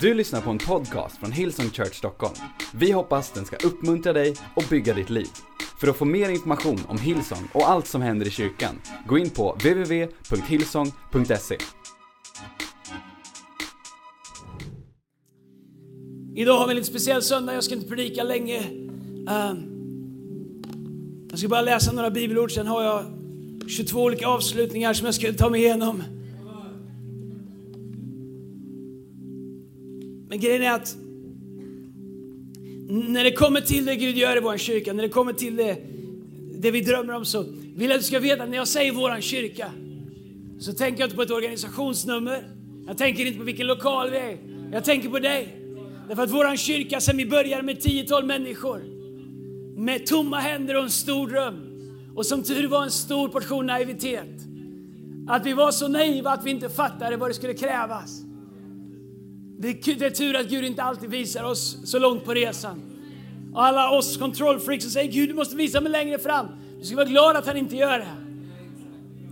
Du lyssnar på en podcast från Hillsong Church Stockholm. Vi hoppas den ska uppmuntra dig och bygga ditt liv. För att få mer information om Hillsong och allt som händer i kyrkan, gå in på www.hillsong.se. Idag har vi en lite speciell söndag, jag ska inte predika länge. Ehm, jag ska bara läsa några bibelord, sen har jag 22 olika avslutningar som jag ska ta mig igenom. Men grejen är att när det kommer till det Gud gör i vår kyrka, när det kommer till det, det vi drömmer om så vill jag att du ska veta att när jag säger vår kyrka så tänker jag inte på ett organisationsnummer. Jag tänker inte på vilken lokal vi är. Jag tänker på dig. Därför att vår kyrka sen vi började med 10-12 människor med tomma händer och en stor dröm. Och som tur var en stor portion naivitet. Att vi var så naiva att vi inte fattade vad det skulle krävas. Det är, det är tur att Gud inte alltid visar oss så långt på resan. Och alla oss kontrollfreaks som säger Gud du måste visa mig längre fram. Du ska vara glad att han inte gör det.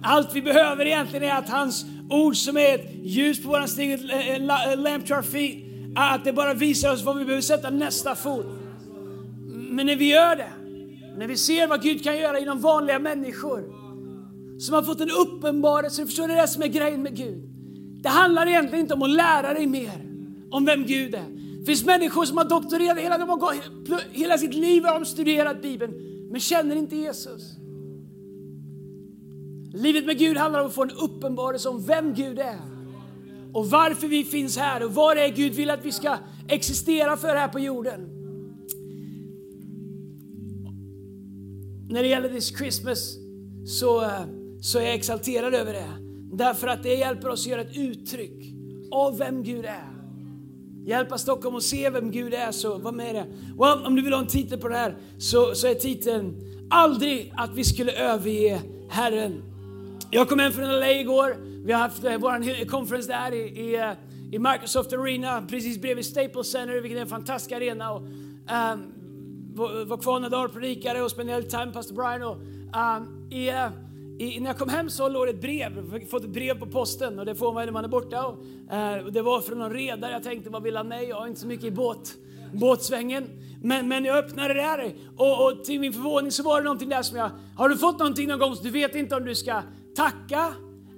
Allt vi behöver egentligen är att hans ord som är ett ljus på våran stig, eh, eh, en eh, lamp to our feet, att det bara visar oss var vi behöver sätta nästa fot. Men när vi gör det, när vi ser vad Gud kan göra genom vanliga människor som har fått en uppenbarelse, förstår du det som är grejen med Gud? Det handlar egentligen inte om att lära dig mer om vem Gud är. Det finns människor som har doktorerat, hela, de har gått, hela sitt liv har de studerat Bibeln, men känner inte Jesus. Livet med Gud handlar om att få en uppenbarelse om vem Gud är. Och varför vi finns här och vad det är Gud vill att vi ska existera för här på jorden. När det gäller this Christmas så, så är jag exalterad över det. Därför att det hjälper oss att göra ett uttryck av vem Gud är. Hjälpa Stockholm att se vem Gud är, så var med det. Well, om du vill ha en titel på det här så, så är titeln Aldrig att vi skulle överge Herren. Jag kom hem från LA igår. Vi har haft eh, vår konferens där i, i, eh, i, Microsoft Arena, precis bredvid Staples Center, vilket är en fantastisk arena. Och, um, var, kvar några dagar och predikade och spenderade lite tid med pastor Brian. Och, um, i, uh, i, när jag kom hem så låg det ett brev, fått ett brev på posten och det får man när man är borta. Eh, och, uh, det var från någon redare, jag tänkte vad vill han mig? Jag har inte så mycket i båt, båtsvängen. Men, men jag öppnade det där och, och till min förvåning så var det någonting där som jag, har du fått någonting någon gång så du vet inte om du ska tacka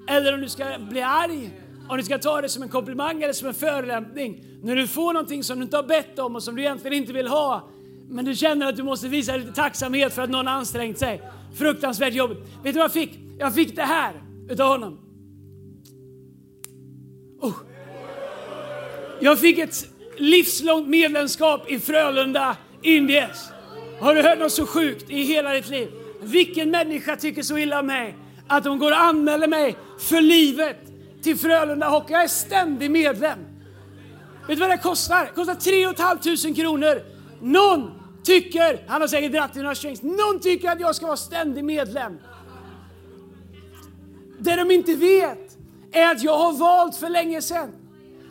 eller om du ska bli arg, om du ska ta det som en komplimang eller som en förolämpning. När du får någonting som du inte har bett om och som du egentligen inte vill ha, men du känner att du måste visa lite tacksamhet för att någon ansträngt sig. Fruktansvärt jobbigt. Vet du vad jag fick? Jag fick det här utav honom. Oh. Jag fick ett livslångt medlemskap i Frölunda Indies. Har du hört något så sjukt i hela ditt liv? Vilken människa tycker så illa om mig att de går och anmäler mig för livet till Frölunda Hockey? Jag är ständig medlem. Vet du vad det kostar? Det kostar 3 500 kronor. Någon tycker, han har säkert dragit i några strings, någon tycker att jag ska vara ständig medlem. Det de inte vet är att jag har valt för länge sedan.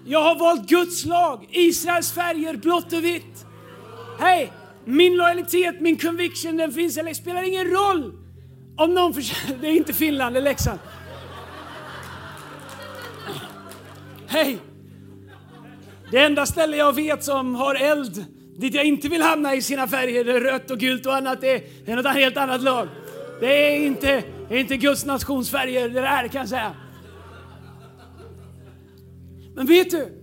Jag har valt Guds lag, Israels färger, blått och vitt. Hej! Min lojalitet, min conviction, den finns. Det spelar ingen roll om någon försöker... Det är inte Finland, det är Leksand. Hej! Det enda ställe jag vet som har eld, dit jag inte vill hamna i sina färger, rött och gult och annat, det är, något helt annat lag. Det är inte, det är inte Guds nationsfärger det där kan jag säga. Men vet du?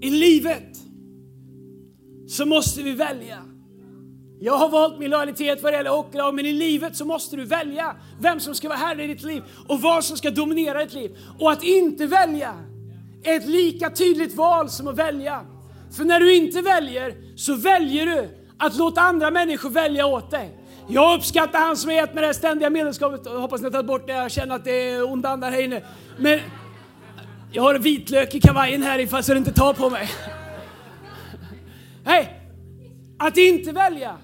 I livet så måste vi välja. Jag har valt min lojalitet vad det gäller hockeylag, men i livet så måste du välja vem som ska vara herre i ditt liv och vad som ska dominera ditt liv. Och att inte välja är ett lika tydligt val som att välja. För när du inte väljer så väljer du att låta andra människor välja åt dig. Jag uppskattar han som är ett med det här ständiga medlemskapet. Jag hoppas ni har tagit bort det, jag känner att det är onda andar här inne. Men jag har vitlök i kavajen här ifall så det inte tar på mig. Hej! Att inte välja,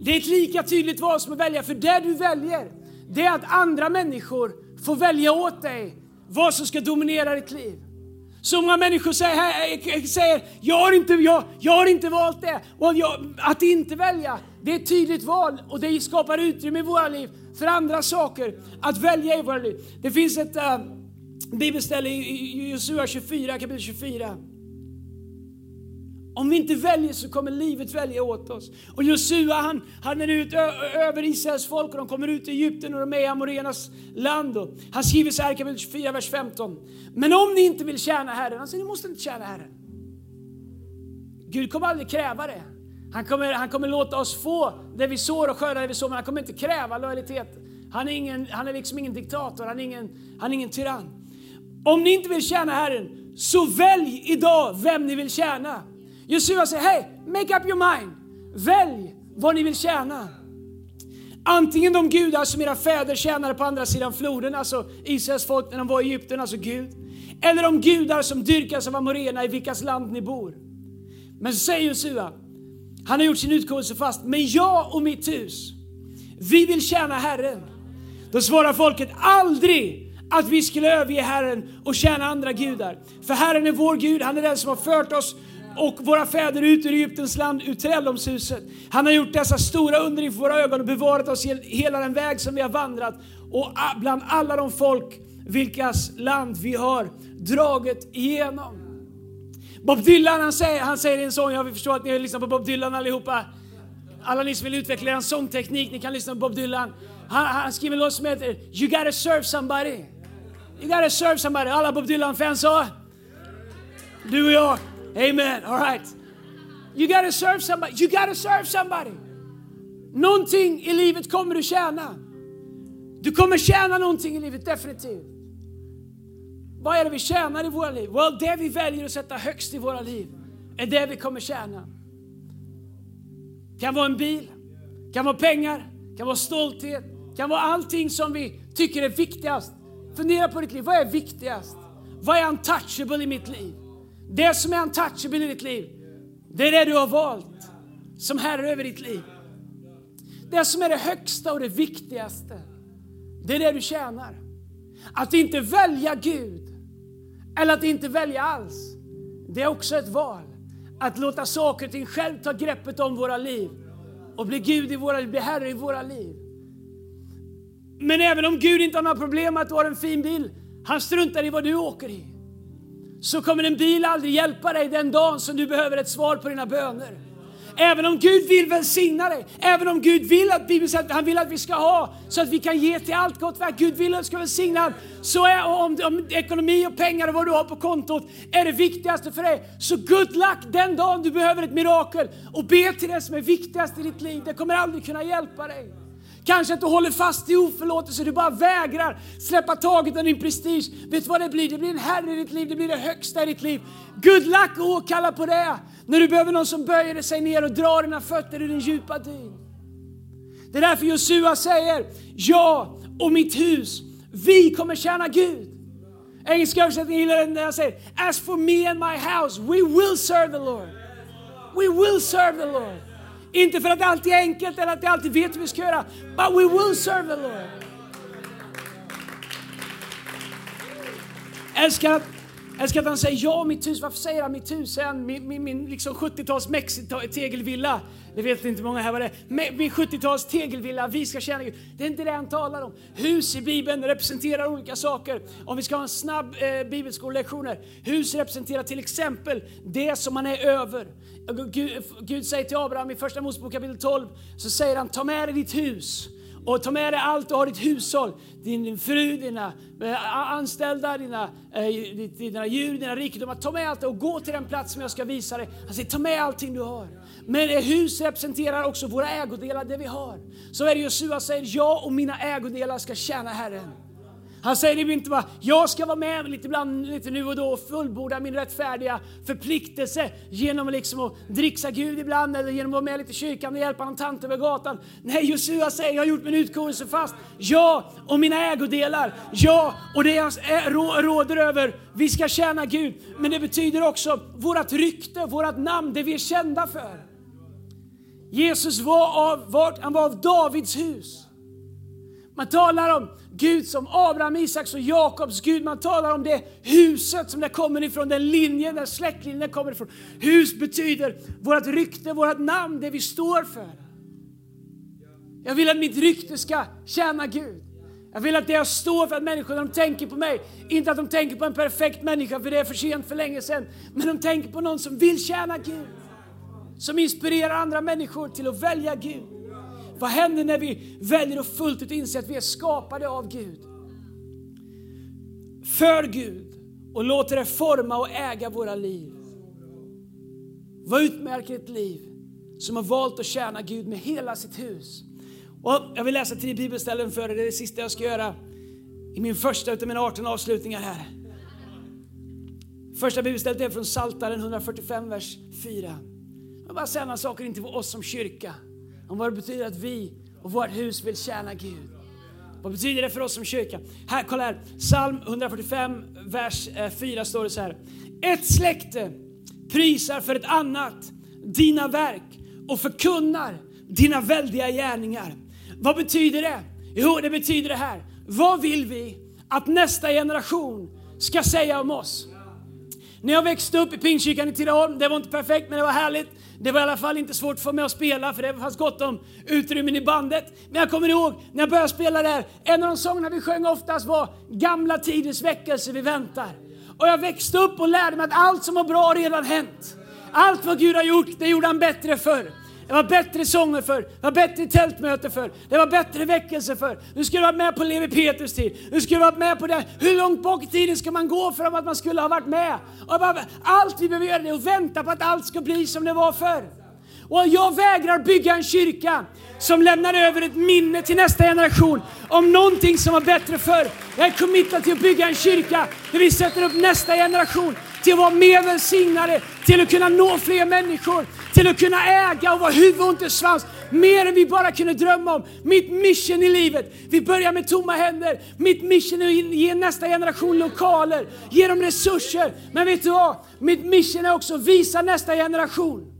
det är ett lika tydligt val som att välja. För det du väljer, det är att andra människor får välja åt dig vad som ska dominera ditt liv. Så många människor säger, eh, eh, säger jag, har inte, jag, jag har inte valt det. Och jag, att inte välja, det är ett tydligt val och det skapar utrymme i våra liv för andra saker att välja i våra liv. Det finns ett äh, bibelställe i Josua 24, kapitel 24. Om vi inte väljer så kommer livet välja åt oss. Och Josua han, han är ut över Israels folk och de kommer ut i Egypten och de är i Amorenas land. Och han skriver så här i kapitel 24, vers 15. Men om ni inte vill tjäna Herren, han säger ni måste inte tjäna Herren. Gud kommer aldrig kräva det. Han kommer, han kommer låta oss få det vi sår och skörda det vi sår, men han kommer inte kräva lojalitet. Han är, ingen, han är liksom ingen diktator, han är ingen, han är ingen tyrann. Om ni inte vill tjäna Herren, så välj idag vem ni vill tjäna. Josua säger, hej, make up your mind. Välj vad ni vill tjäna. Antingen de gudar som era fäder tjänade på andra sidan floden, alltså Israels folk när de var i Egypten, alltså Gud. Eller de gudar som dyrkas av amorena i vilkas land ni bor. Men så säger Josua, han har gjort sin utkårelse fast, men jag och mitt hus, vi vill tjäna Herren. Då svarar folket aldrig att vi skulle överge Herren och tjäna andra gudar. För Herren är vår Gud, han är den som har fört oss och våra fäder ut ur Egyptens land, ur träldomshuset. Han har gjort dessa stora under inför våra ögon och bevarat oss hela den väg som vi har vandrat och bland alla de folk vilkas land vi har dragit igenom. Bob Dylan han säger, han säger i en sång, jag vill förstå att ni lyssnar på Bob Dylan allihopa. Alla ni som vill utveckla er sångteknik, ni kan lyssna på Bob Dylan. Han, han skriver en låt som heter You gotta serve somebody. You gotta serve somebody. Alla Bob Dylan-fans sa? Du och jag. Amen. All right. You gotta serve somebody. You gotta serve somebody. Någonting i livet kommer du tjäna. Du kommer tjäna någonting i livet, definitivt. Vad är det vi tjänar i våra liv? Well, det vi väljer att sätta högst i våra liv är det vi kommer tjäna. Det kan vara en bil, kan vara pengar, kan vara stolthet, kan vara allting som vi tycker är viktigast. Fundera på ditt liv. Vad är viktigast? Vad är untouchable i mitt liv? Det som är untouchable i ditt liv, det är det du har valt som Herre över ditt liv. Det som är det högsta och det viktigaste, det är det du tjänar. Att inte välja Gud, eller att inte välja alls, det är också ett val. Att låta saker och ting själv ta greppet om våra liv och bli Gud i våra liv, bli Herre i våra liv. Men även om Gud inte har några problem med att du har en fin bil, han struntar i vad du åker i. Så kommer en bil aldrig hjälpa dig den dagen som du behöver ett svar på dina böner. Även om Gud vill välsigna dig, även om Gud vill att Bibeln säger att han vill att vi ska ha så att vi kan ge till allt gott verk. Gud vill att du ska välsigna så är, om, om ekonomi och pengar och vad du har på kontot är det viktigaste för dig. Så good luck den dagen du behöver ett mirakel och be till det som är viktigast i ditt liv. Det kommer aldrig kunna hjälpa dig. Kanske att du håller fast i oförlåtelse, du bara vägrar släppa taget om din prestige. Vet du vad det blir? Det blir en herre i ditt liv, det blir det högsta i ditt liv. Good luck och åkalla på det. När du behöver någon som böjer sig ner och drar dina fötter ur din djupa dyn. Det är därför Josua säger, jag och mitt hus, vi kommer tjäna Gud. Engelska översättningen gillar den där jag säger, as for me and my house, we will serve the Lord. We will serve the Lord. Inte för att det alltid är enkelt eller att vi alltid vet hur vi ska göra. But we will serve the Lord. Älskar, älskar att han säger ja mitt hus. Varför säger han mitt hus? än? min, min, min liksom 70-tals tegelvilla? Det vet inte många här vad det är. Min 70-tals tegelvilla, vi ska tjäna Gud. Det är inte det han talar om. Hus i Bibeln representerar olika saker. Om vi ska ha en snabb eh, bibelskolelektioner. Hus representerar till exempel det som man är över. Gud, Gud säger till Abraham i första Mosebok kapitel 12, så säger han ta med dig ditt hus och ta med dig allt du har, ditt hushåll, din fru, dina eh, anställda, dina, eh, dina djur, dina rikedomar. Ta med allt och gå till den plats som jag ska visa dig. Han säger ta med allting du har. Men hus representerar också våra ägodelar, det vi har. Så är det Josua säger, jag och mina ägodelar ska tjäna Herren. Han säger inte bara, jag ska vara med lite, ibland, lite nu och då och fullborda min rättfärdiga förpliktelse genom liksom att dricksa Gud ibland eller genom att vara med lite i kyrkan och hjälpa någon tant över gatan. Nej, Josua säger, jag har gjort min utkårelse fast. Jag och mina ägodelar, jag och det jag råder över, vi ska tjäna Gud. Men det betyder också vårt rykte, vårt namn, det vi är kända för. Jesus var av, var, han var av Davids hus. Man talar om Gud som Abraham, Isaks och Jakobs Gud. Man talar om det huset som det kommer ifrån, den linjen, den släktlinjen det kommer ifrån. Hus betyder vårt rykte, vårt namn, det vi står för. Jag vill att mitt rykte ska tjäna Gud. Jag vill att det jag står för, att människor när de tänker på mig, inte att de tänker på en perfekt människa för det är för sent för länge sedan, men de tänker på någon som vill tjäna Gud. som inspirerar andra människor till att välja Gud. Vad händer när vi väljer att fullt ut inse att vi är skapade av Gud? För Gud och låter det forma och äga våra liv. Vad utmärker ett liv som har valt att tjäna Gud med hela sitt hus? Och jag vill läsa tre bibelställen för er, det är det sista jag ska göra i min första av mina 18 avslutningar här. Första bibelstället är från Saltaren 145, vers 4. Jag vill bara säga några saker in till oss som kyrka om vad det betyder att vi och vårt hus vill tjäna Gud. Vad betyder det för oss som kyrka? Här, kolla här. Psalm 145, vers eh, 4 står det så här. Ett släkte prisar för ett annat dina verk och förkunnar dina väldiga gärningar. Vad betyder det? Jo, det betyder det här. Vad vill vi att nästa generation ska säga om oss? När jag växte upp i Pingstkyrkan i Tidaholm, det var inte perfekt men det var härligt. Det var i alla fall inte svårt för mig att spela för det fanns gott om utrymmen i bandet. Men jag kommer ihåg när jag började spela där, en av de sångerna vi sjöng oftast var Gamla tiders väckelse vi väntar. Och jag växte upp och lärde mig att allt som var bra redan hänt. Allt vad Gud har gjort, det gjorde han bättre förr. Det var bättre sånger för, det var bättre tältmöte för, det var bättre väckelse för. Nu skulle du varit med på Levi Petrus tid, nu skulle du varit med på det. Hur långt bak i tiden ska man gå för att man skulle ha varit med? Bara, allt vi behöver göra är att vänta på att allt ska bli som det var förr. Och jag vägrar bygga en kyrka som lämnar över ett minne till nästa generation om någonting som var bättre förr. Jag är committad till att bygga en kyrka där vi sätter upp nästa generation till att vara mer välsignade, till att kunna nå fler människor, till att kunna äga och vara huvud och inte svans. Mer än vi bara kunde drömma om. Mitt mission i livet, vi börjar med tomma händer. Mitt mission är att ge nästa generation lokaler, ge dem resurser. Men vet du vad? Mitt mission är också att visa nästa generation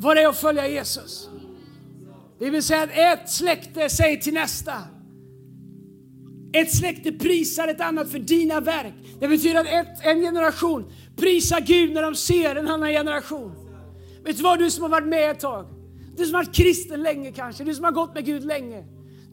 vad det är att följa Jesus. Det vill säga att ett släkte säger till nästa. Ett släkte prisar ett annat för dina verk. Det betyder att ett, en generation prisar Gud när de ser en annan generation. Vet du vad, du som har varit med ett tag. Du som har varit kristen länge kanske, du som har gått med Gud länge.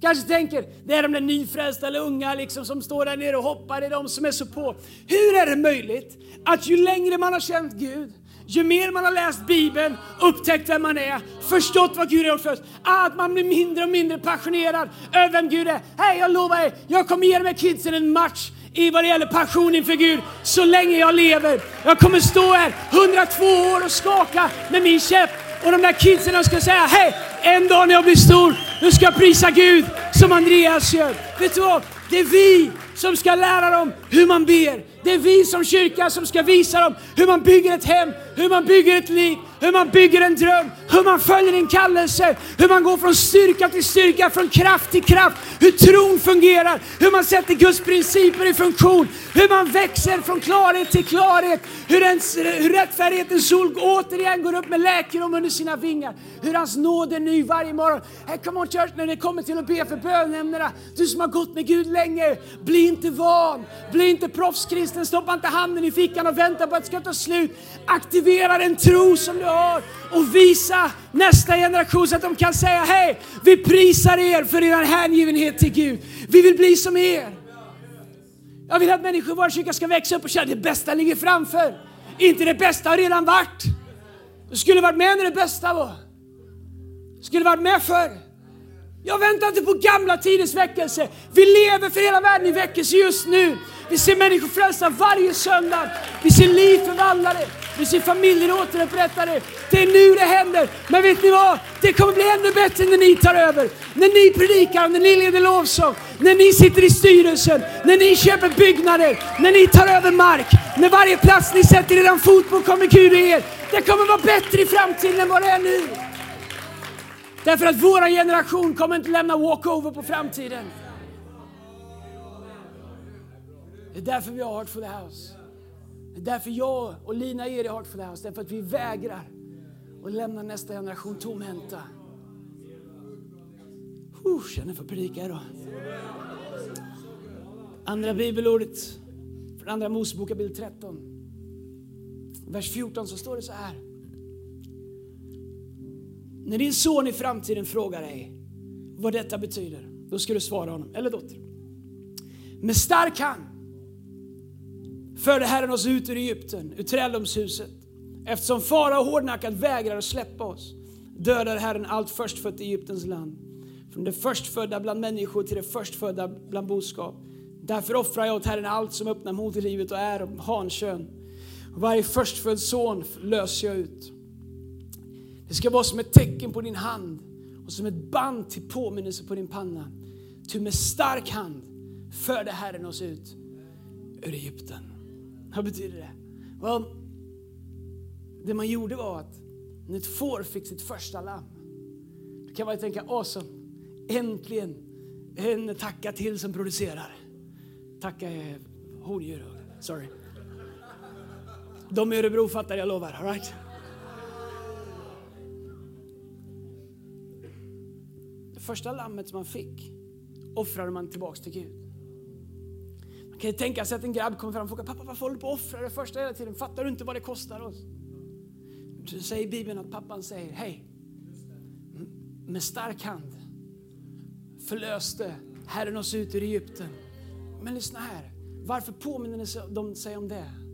Kanske tänker, det är de där nyfrälsta eller unga liksom som står där nere och hoppar, det är de som är så på. Hur är det möjligt att ju längre man har känt Gud, ju mer man har läst Bibeln, upptäckt vem man är, förstått vad Gud har gjort för oss, att man blir mindre och mindre passionerad över vem Gud är. Hej, jag lovar er, jag kommer ge de här kidsen en match i vad det gäller passion inför Gud så länge jag lever. Jag kommer stå här 102 år och skaka med min käpp och de där kidsen ska säga hej, en dag när jag blir stor, då ska jag prisa Gud som Andreas gör. Vet du vad? Det är vi som ska lära dem hur man ber. Det är vi som kyrka som ska visa dem hur man bygger ett hem, hur man bygger ett liv, hur man bygger en dröm, hur man följer en kallelse, hur man går från styrka till styrka, från kraft till kraft, hur tron fungerar, hur man sätter Guds principer i funktion, hur man växer från klarhet till klarhet, hur, ens, hur rättfärdighetens sol återigen går upp med läkedom under sina vingar, hur hans nåd är ny varje morgon. Hey, come on church, när det kommer till att be för bönämnena, du som har gått med Gud länge, bli inte van, bli inte proffskristen, stoppa inte handen i fickan och vänta på att det ska ta slut. Aktivera den tro som du har och visa nästa generation så att de kan säga hej, vi prisar er för er hängivenhet till Gud. Vi vill bli som er. Jag vill att människor i vår kyrka ska växa upp och känna att det bästa ligger framför. Inte det bästa har redan varit. Du skulle varit med när det bästa var. Du skulle varit med förr. Jag väntar inte på gamla tiders väckelse. Vi lever för hela världen i väckelse just nu. Vi ser människor frälsta varje söndag. Vi ser liv förvandlade. Vi ser familjer återupprättade. Det är nu det händer. Men vet ni vad? Det kommer bli ännu bättre när ni tar över. När ni predikar, när ni leder lovsång, när ni sitter i styrelsen, när ni köper byggnader, när ni tar över mark. När varje plats ni sätter er fot på kommer Gud i er. Det kommer vara bättre i framtiden än vad det är nu. Därför att vår generation kommer inte lämna walkover på framtiden. Det är därför vi har Heart for the House. Det är därför jag och Lina är i Heart for the House. Därför att vi vägrar att lämna nästa generation tomhänta. Uh, känner för att predika idag. Andra bibelordet från Andra Mosebok kapitel 13. Vers 14 så står det så här. När din son i framtiden frågar dig vad detta betyder, då ska du svara honom, eller dotter. Med stark hand förde Herren oss ut ur Egypten, ur träldomshuset, Eftersom farao hårdnackat vägrar att släppa oss dödar Herren allt förstfött i Egyptens land. Från det förstfödda bland människor till det förstfödda bland boskap. Därför offrar jag åt Herren allt som öppnar moderlivet och är hankön. Och varje förstfödd son löser jag ut. Det ska vara som ett tecken på din hand och som ett band till påminnelse på din panna. Ty med stark hand förde Herren oss ut ur Egypten. Vad betyder det? Well, det man gjorde var att när ett får fick sitt första lamm, då kan man ju tänka awesome, äntligen en tacka till som producerar. Tacka är hondjur, sorry. De i Örebro fattar jag lovar, all right? Det första lammet som man fick offrade man tillbaks till Gud. Man kan ju tänka sig att en grabb kommer fram och frågar pappa varför håller du på att offra det första hela tiden? Fattar du inte vad det kostar oss? Så säger Bibeln att pappan säger hej, med stark hand förlöste Herren oss ut ur Egypten. Men lyssna här, varför påminner de sig om det?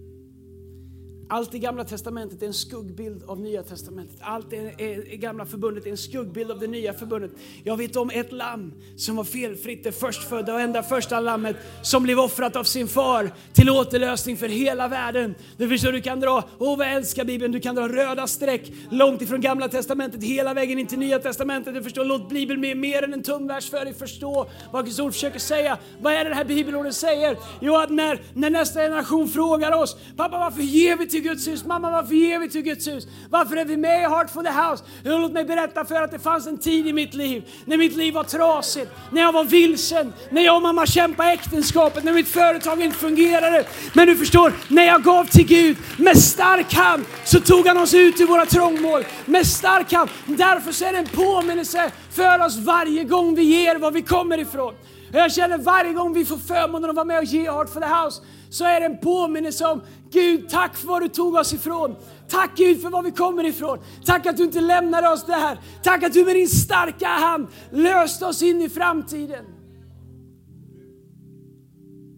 Allt i gamla testamentet är en skuggbild av nya testamentet. Allt i gamla förbundet är en skuggbild av det nya förbundet. Jag vet om ett lamm som var felfritt, det förstfödda och enda första lammet som blev offrat av sin far till återlösning för hela världen. Du förstår, du kan dra, åh vad jag älskar Bibeln, du kan dra röda streck långt ifrån gamla testamentet hela vägen in till nya testamentet. Du förstår, låt Bibeln bli mer än en tumvers för dig förstå vad Guds ord försöker säga. Vad är det här bibelordet säger? Jo, att när, när nästa generation frågar oss, pappa varför ger vi till till Guds hus. Mamma, varför ger vi till Guds hus? Varför är vi med i Heart for the House? Låt mig berätta för er att det fanns en tid i mitt liv när mitt liv var trasigt, när jag var vilsen, när jag och mamma kämpade äktenskapet, när mitt företag inte fungerade. Men du förstår, när jag gav till Gud med stark hand så tog han oss ut ur våra trångmål. Med stark hand. Därför så är det en påminnelse för oss varje gång vi ger var vi kommer ifrån. Jag känner varje gång vi får förmånen att vara med och ge Heart for the House så är det en påminnelse om Gud, tack för vad du tog oss ifrån. Tack Gud för var vi kommer ifrån. Tack att du inte lämnade oss där. Tack att du med din starka hand löste oss in i framtiden.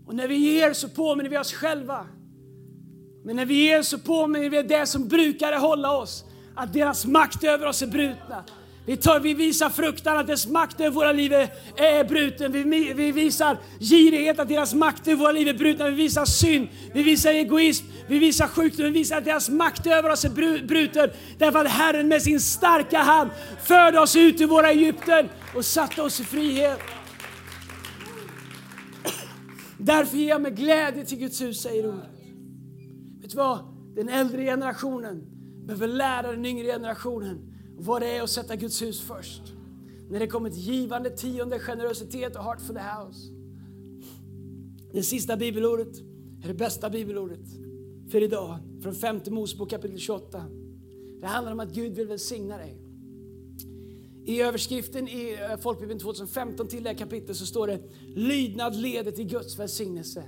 Och när vi ger så påminner vi oss själva. Men när vi ger så påminner vi det som brukade hålla oss. Att deras makt över oss är brutna. Vi, tar, vi visar fruktan att dess makt över våra liv är, är bruten. Vi, vi visar girighet att deras makt över våra liv är bruten. Vi visar synd, vi visar egoism, vi visar sjukdom. Vi visar att deras makt över oss är bruten. Därför att Herren med sin starka hand förde oss ut ur våra Egypten och satte oss i frihet. Därför ger jag med glädje till Guds hus, säger ordet. Vet du vad? Den äldre generationen behöver lära den yngre generationen vad det är att sätta Guds hus först. När det kommer till givande, tionde, generositet och heart for the house. Det sista bibelordet är det bästa bibelordet för idag, från femte Mosebok kapitel 28. Det handlar om att Gud vill välsigna dig. I överskriften i eh, Folkbibeln 2015 till det här kapitlet så står det Lydnad leder till Guds välsignelse.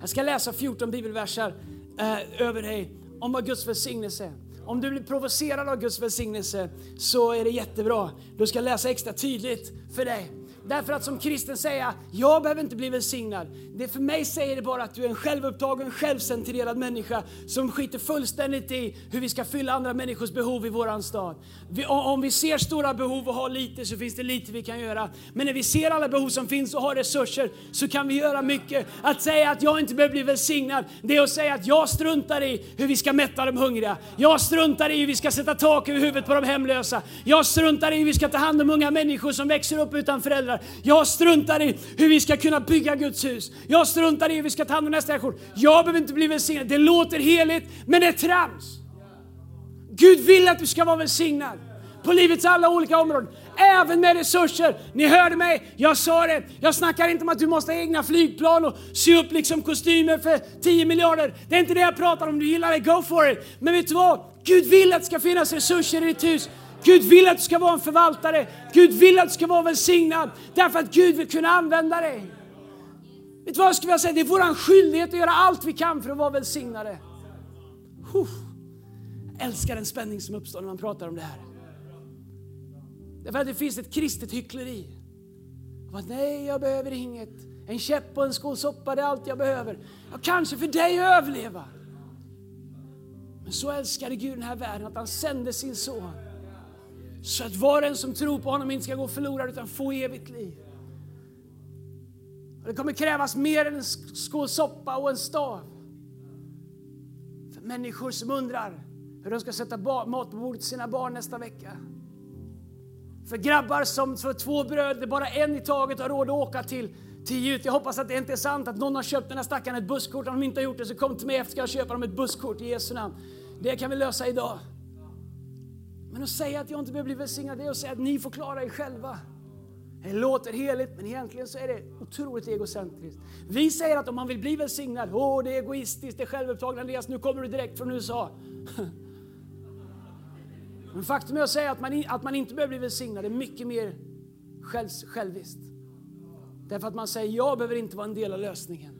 Jag ska läsa 14 bibelversar eh, över dig om vad Guds välsignelse är. Om du blir provocerad av Guds välsignelse så är det jättebra. Du ska läsa extra tydligt för dig. Därför att som kristen säga, jag behöver inte bli välsignad. Det för mig säger det bara att du är en självupptagen, självcentrerad människa som skiter fullständigt i hur vi ska fylla andra människors behov i våran stad. Vi, om vi ser stora behov och har lite så finns det lite vi kan göra. Men när vi ser alla behov som finns och har resurser så kan vi göra mycket. Att säga att jag inte behöver bli välsignad, det är att säga att jag struntar i hur vi ska mätta de hungriga. Jag struntar i hur vi ska sätta tak över huvudet på de hemlösa. Jag struntar i hur vi ska ta hand om unga människor som växer upp utan föräldrar föräldrar. Jag struntar i hur vi ska kunna bygga Guds hus. Jag struntar i hur vi ska ta hand om nästa generation. Jag behöver inte bli välsignad. Det låter heligt, men det är trams. Gud vill att du ska vara välsignad på livets alla olika områden. Även med resurser. Ni hörde mig, jag sa det. Jag snackar inte om att du måste ha egna flygplan och sy upp liksom kostymer för 10 miljarder. Det är inte det jag pratar om. Du gillar det, go for it. Men vet du vad? Gud vill att det ska finnas resurser i ditt hus Gud vill att du ska vara en förvaltare. Gud vill att du ska vara välsignad. Därför att Gud vill kunna använda dig. Vet du vad jag skulle vilja säga? Det är vår skyldighet att göra allt vi kan för att vara välsignade. Huh. Jag älskar den spänning som uppstår när man pratar om det här. Därför att det finns ett kristet hyckleri. Nej, jag behöver inget. En käpp och en skål soppa, det är allt jag behöver. Ja, kanske för dig att överleva. Men så älskade Gud den här världen att han sände sin son. Så att var och en som tror på honom inte ska gå förlorad utan få evigt liv. Och det kommer krävas mer än en skål soppa och en stav. För människor som undrar hur de ska sätta mat på bordet till sina barn nästa vecka. För grabbar som för två bröd, bara en i taget har råd att åka till, till Jut. Jag hoppas att det inte är sant att någon har köpt den här stackaren ett busskort. Om de inte har gjort det så kom till mig efter ska jag köpa dem ett busskort i Jesu namn. Det kan vi lösa idag. Men att säga att jag inte behöver bli välsignad, det är att säga att ni får klara er själva. Det låter heligt, men egentligen så är det otroligt egocentriskt. Vi säger att om man vill bli välsignad, åh det är egoistiskt, det är självupptaget. Andreas, nu kommer du direkt från USA. Men faktum är att säga att man, att man inte behöver bli välsignad Det är mycket mer själv, själviskt. Därför att man säger, jag behöver inte vara en del av lösningen.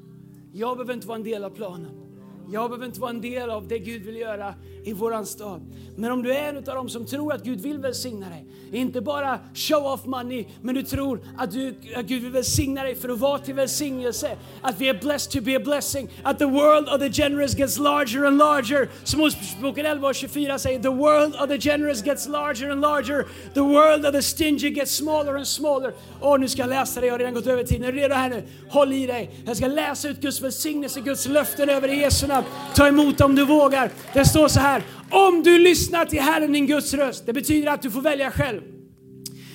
Jag behöver inte vara en del av planen. Jag behöver inte vara en del av det Gud vill göra i våran stad. Men om du är en av dem som tror att Gud vill välsigna dig, inte bara show off money, men du tror att, du, att Gud vill välsigna dig för att vara till välsignelse, att vi är blessed to be a blessing, att the world of the generous gets larger and larger. Som Osboken 11 och 24 säger, the world of the generous gets larger and larger, the world of the stingy gets smaller and smaller. Åh, nu ska jag läsa det, jag har redan gått över tiden. Är du redo här nu? Håll i dig. Jag ska läsa ut Guds välsignelse, Guds löften över Jesu namn. Ta emot om du vågar. Det står så här, om du lyssnar till Herren din Guds röst, det betyder att du får välja själv.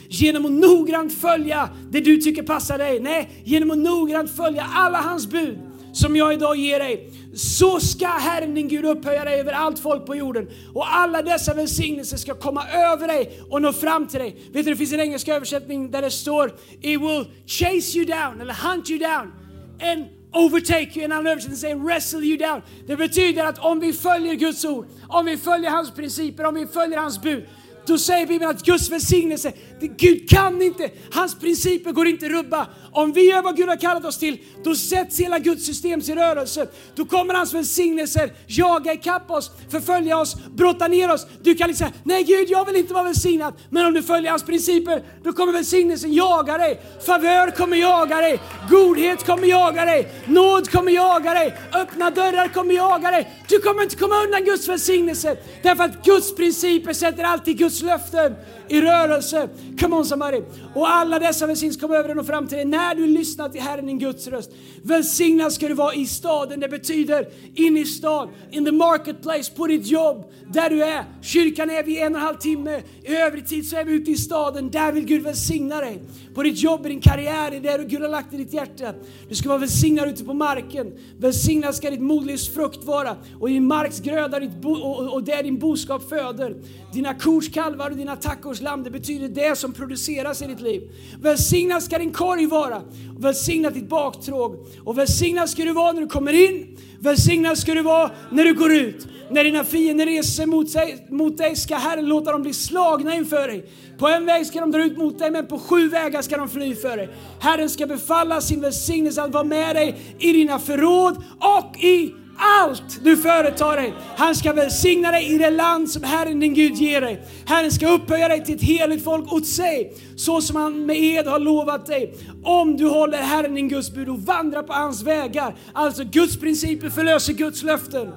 Genom att noggrant följa det du tycker passar dig. Nej, genom att noggrant följa alla hans bud som jag idag ger dig. Så ska Herren din Gud upphöja dig över allt folk på jorden. Och alla dessa välsignelser ska komma över dig och nå fram till dig. Vet du, det finns en engelsk översättning där det står It will chase you down, eller hunt you down. And overtake you. En annan översättning säger wrestle you down. Det betyder att om vi följer Guds ord, om vi följer hans principer, om vi följer hans bud, då säger Bibeln att Guds välsignelse, Gud kan inte, hans principer går inte rubba. Om vi gör vad Gud har kallat oss till, då sätts hela Guds system i rörelse. Då kommer hans välsignelser jaga ikapp oss, förfölja oss, brotta ner oss. Du kan liksom säga, nej Gud jag vill inte vara välsignad. Men om du följer hans principer, då kommer välsignelsen jaga dig. Favör kommer jaga dig, godhet kommer jaga dig, nåd kommer jaga dig, öppna dörrar kommer jaga dig. Du kommer inte komma undan Guds välsignelse. Därför att Guds principer sätter alltid Guds Guds löften i rörelse. Come on somebody. Och alla dessa välsignelser kommer över den och fram till dig när du lyssnar till Herren din Guds röst. Välsignad ska du vara i staden, det betyder in i stan, in the marketplace, på ditt jobb, där du är. Kyrkan är vi en och en halv timme, i övrig tid så är vi ute i staden, där vill Gud välsigna dig. På ditt jobb, i din karriär, i det Gud har lagt i ditt hjärta. Du ska vara välsignad ute på marken. Välsignad ska ditt modlivs frukt vara och din marks gröda ditt bo, och, och det din boskap föder. Dina kors kalvar och dina tackors lamm, det betyder det som produceras i ditt liv. Välsignad ska din korg vara, och välsignad ditt baktråg. Och välsignad ska du vara när du kommer in, välsignad ska du vara när du går ut. När dina fiender reser mot, sig, mot dig ska Herren låta dem bli slagna inför dig. På en väg ska de dra ut mot dig, men på sju vägar ska de fly för dig. Herren ska befalla sin välsignelse att vara med dig i dina förråd och i allt du företar dig. Han ska välsigna dig i det land som Herren din Gud ger dig. Herren ska upphöja dig till ett heligt folk åt sig, så som han med ed har lovat dig. Om du håller Herren din Guds bud och vandrar på hans vägar. Alltså Guds principer förlöser Guds löften.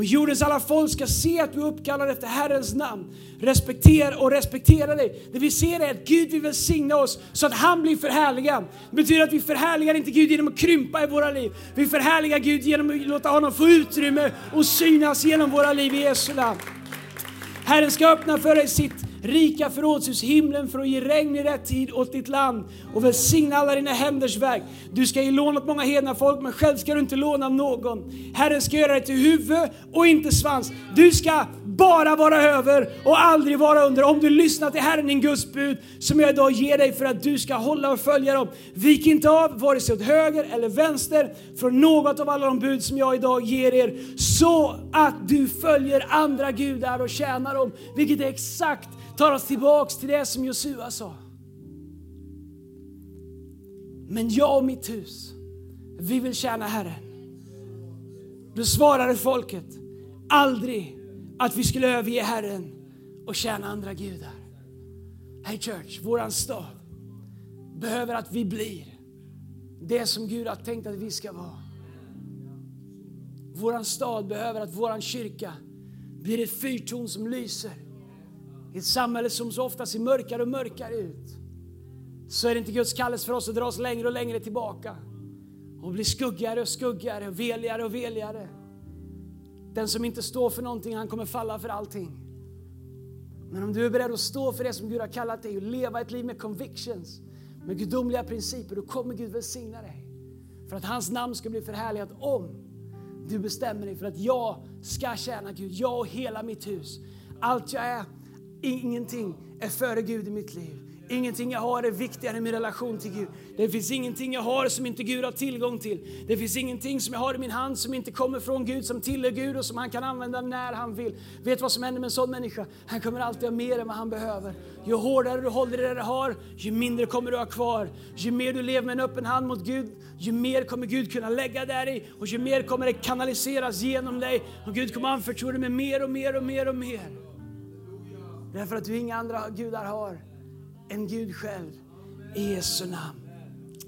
Och jordens alla folk ska se att du uppkallar efter Herrens namn. Respektera och respektera dig. Det vi ser är att Gud vill välsigna oss så att han blir förhärligad. Det betyder att vi förhärligar inte Gud genom att krympa i våra liv. Vi förhärligar Gud genom att låta honom få utrymme och synas genom våra liv i Jesu namn. Herren ska öppna för dig sitt rika förrådshus, himlen för att ge regn i rätt tid åt ditt land och välsigna alla dina händers verk. Du ska ge lån åt många hedna folk, men själv ska du inte låna någon. Herren ska göra dig till huvud och inte svans. Du ska bara vara över och aldrig vara under. Om du lyssnar till Herren din Guds bud som jag idag ger dig för att du ska hålla och följa dem. Vik inte av vare sig åt höger eller vänster från något av alla de bud som jag idag ger er så att du följer andra gudar och tjänar dem. Vilket är exakt tar oss tillbaks till det som Josua sa. Men jag och mitt hus, vi vill tjäna Herren. Då svarade folket aldrig att vi skulle överge Herren och tjäna andra gudar. Hey church, våran stad behöver att vi blir det som Gud har tänkt att vi ska vara. våran stad behöver att våran kyrka blir ett fyrtorn som lyser. I ett samhälle som så ofta ser mörkare och mörkare ut. Så är det inte Guds kallelse för oss att dra oss längre och längre tillbaka. Och bli skuggigare och skuggigare och veligare och veligare. Den som inte står för någonting, han kommer falla för allting. Men om du är beredd att stå för det som Gud har kallat dig och leva ett liv med convictions, med gudomliga principer, då kommer Gud välsigna dig. För att hans namn ska bli förhärligat om du bestämmer dig för att jag ska tjäna Gud, jag och hela mitt hus. Allt jag är, ingenting är före Gud i mitt liv. Ingenting jag har är viktigare än min relation till Gud. Det finns ingenting jag har som inte Gud har tillgång till. Det finns ingenting som jag har i min hand som inte kommer från Gud, som tillhör Gud och som han kan använda när han vill. Vet du vad som händer med en sån människa? Han kommer alltid ha mer än vad han behöver. Ju hårdare du håller i det du har, ju mindre kommer du ha kvar. Ju mer du lever med en öppen hand mot Gud, ju mer kommer Gud kunna lägga där i och ju mer kommer det kanaliseras genom dig. Och Gud kommer anförtro dig med mer och mer och mer och mer. Därför att du inga andra gudar har än Gud själv. I Jesu namn.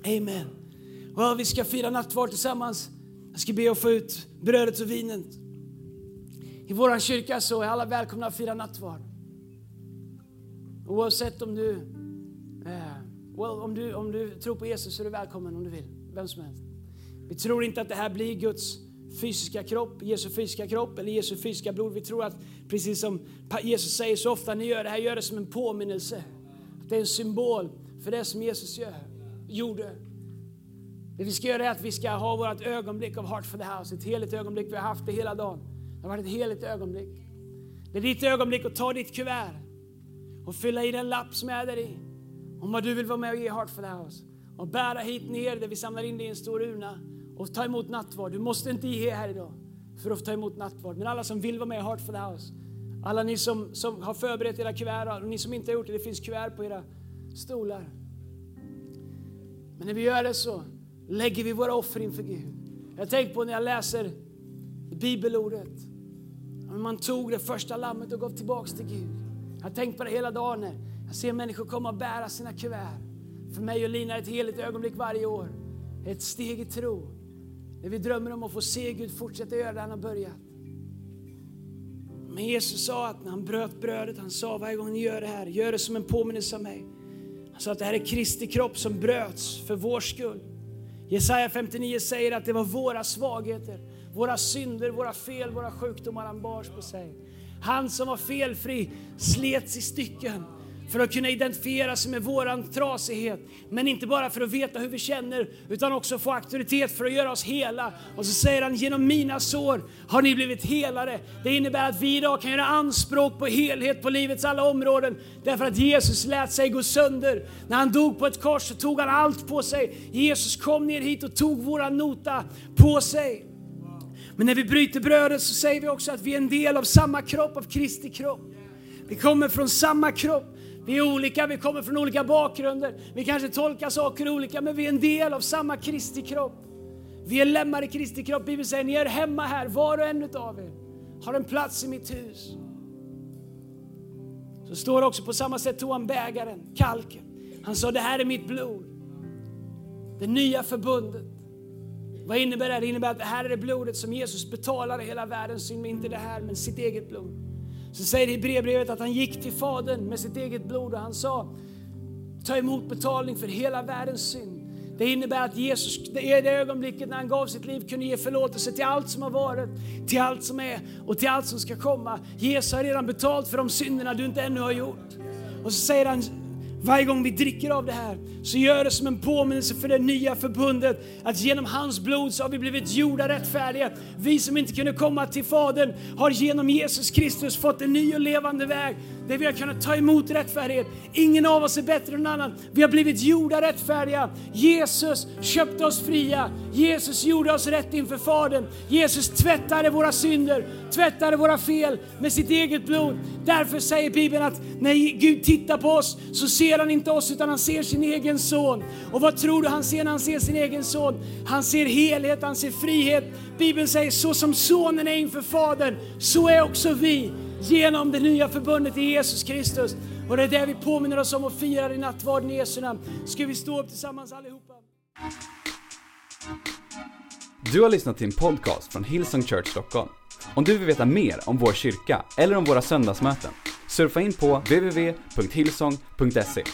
Amen. Och vi ska fira nattvard tillsammans. Jag ska be att få ut brödet och vinet. I vår kyrka så är alla välkomna att fira nattvard. Oavsett om du, eh, well, om, du, om du tror på Jesus så är du välkommen om du vill. Vem som helst. Vi tror inte att det här blir Guds fysiska kropp, Jesu fysiska kropp eller Jesu fysiska blod. Vi tror att precis som Jesus säger så ofta, ni gör det här, gör det som en påminnelse. Det är en symbol för det som Jesus gör, gjorde. Det vi ska göra är att vi ska ha vårt ögonblick av Heart for the House. Ett heligt ögonblick. Vi har haft det hela dagen. Det har varit ett heligt ögonblick. Det är ditt ögonblick att ta ditt kuvert och fylla i den lapp som är där i. Om vad du vill vara med och ge Heart for the House. Och bära hit ner där vi samlar in det i en stor urna och ta emot nattvard. Du måste inte ge här idag för att ta emot nattvard. Men alla som vill vara med i Heart for the House alla ni som, som har förberett era kuvert och ni som inte har gjort det, det finns kuvert på era stolar. Men när vi gör det så lägger vi våra offer inför Gud. Jag tänker på när jag läser bibelordet. Man tog det första lammet och gav tillbaks till Gud. Jag har tänkt på det hela dagen när jag ser människor komma och bära sina kuvert. För mig och Lina är ett heligt ögonblick varje år. Ett steg i tro. När vi drömmer om att få se Gud fortsätta göra det han har börjat. Men Jesus sa att när han bröt brödet, han sa varje gång ni gör det här, gör det som en påminnelse av mig. Han sa att det här är Kristi kropp som bröts för vår skull. Jesaja 59 säger att det var våra svagheter, våra synder, våra fel, våra sjukdomar han bars på sig. Han som var felfri slets i stycken för att kunna identifiera sig med våran trasighet. Men inte bara för att veta hur vi känner, utan också få auktoritet för att göra oss hela. Och så säger han, genom mina sår har ni blivit helare. Det innebär att vi idag kan göra anspråk på helhet på livets alla områden. Därför att Jesus lät sig gå sönder. När han dog på ett kors så tog han allt på sig. Jesus kom ner hit och tog våran nota på sig. Men när vi bryter brödet så säger vi också att vi är en del av samma kropp, av Kristi kropp. Vi kommer från samma kropp. Vi är olika, vi kommer från olika bakgrunder. Vi kanske tolkar saker olika, men vi är en del av samma Kristi kropp. Vi är lemmar i Kristi kropp. Bibeln säger ni är hemma här, var och en av er har en plats i mitt hus. Så står det också på samma sätt tog han bägaren, kalken. Han sa det här är mitt blod. Det nya förbundet. Vad innebär det? Det innebär att det här är det blodet som Jesus betalade hela världens synd med, inte det här, men sitt eget blod. Så säger det i brevbrevet att han gick till Fadern med sitt eget blod och han sa ta emot betalning för hela världens synd. Det innebär att Jesus i det ögonblicket när han gav sitt liv kunde ge förlåtelse till allt som har varit, till allt som är och till allt som ska komma. Jesus har redan betalt för de synderna du inte ännu har gjort. Och så säger han varje gång vi dricker av det här så gör det som en påminnelse för det nya förbundet att genom hans blod så har vi blivit gjorda rättfärdiga. Vi som inte kunde komma till Fadern har genom Jesus Kristus fått en ny och levande väg där vi har kunnat ta emot rättfärdighet. Ingen av oss är bättre än någon annan. Vi har blivit gjorda rättfärdiga. Jesus köpte oss fria. Jesus gjorde oss rätt inför Fadern. Jesus tvättade våra synder, tvättade våra fel med sitt eget blod. Därför säger Bibeln att när Gud tittar på oss så ser han inte oss utan han ser sin egen son. Och vad tror du han ser när han ser sin egen son? Han ser helhet, han ser frihet. Bibeln säger så som sonen är inför Fadern, så är också vi genom det nya förbundet i Jesus Kristus. Och det är det vi påminner oss om och firar i nattvarden i Jesu namn. Ska vi stå upp tillsammans allihopa? Du har lyssnat till en podcast från Hillsong Church Stockholm. Om du vill veta mer om vår kyrka eller om våra söndagsmöten, surfa in på www.hillsong.se.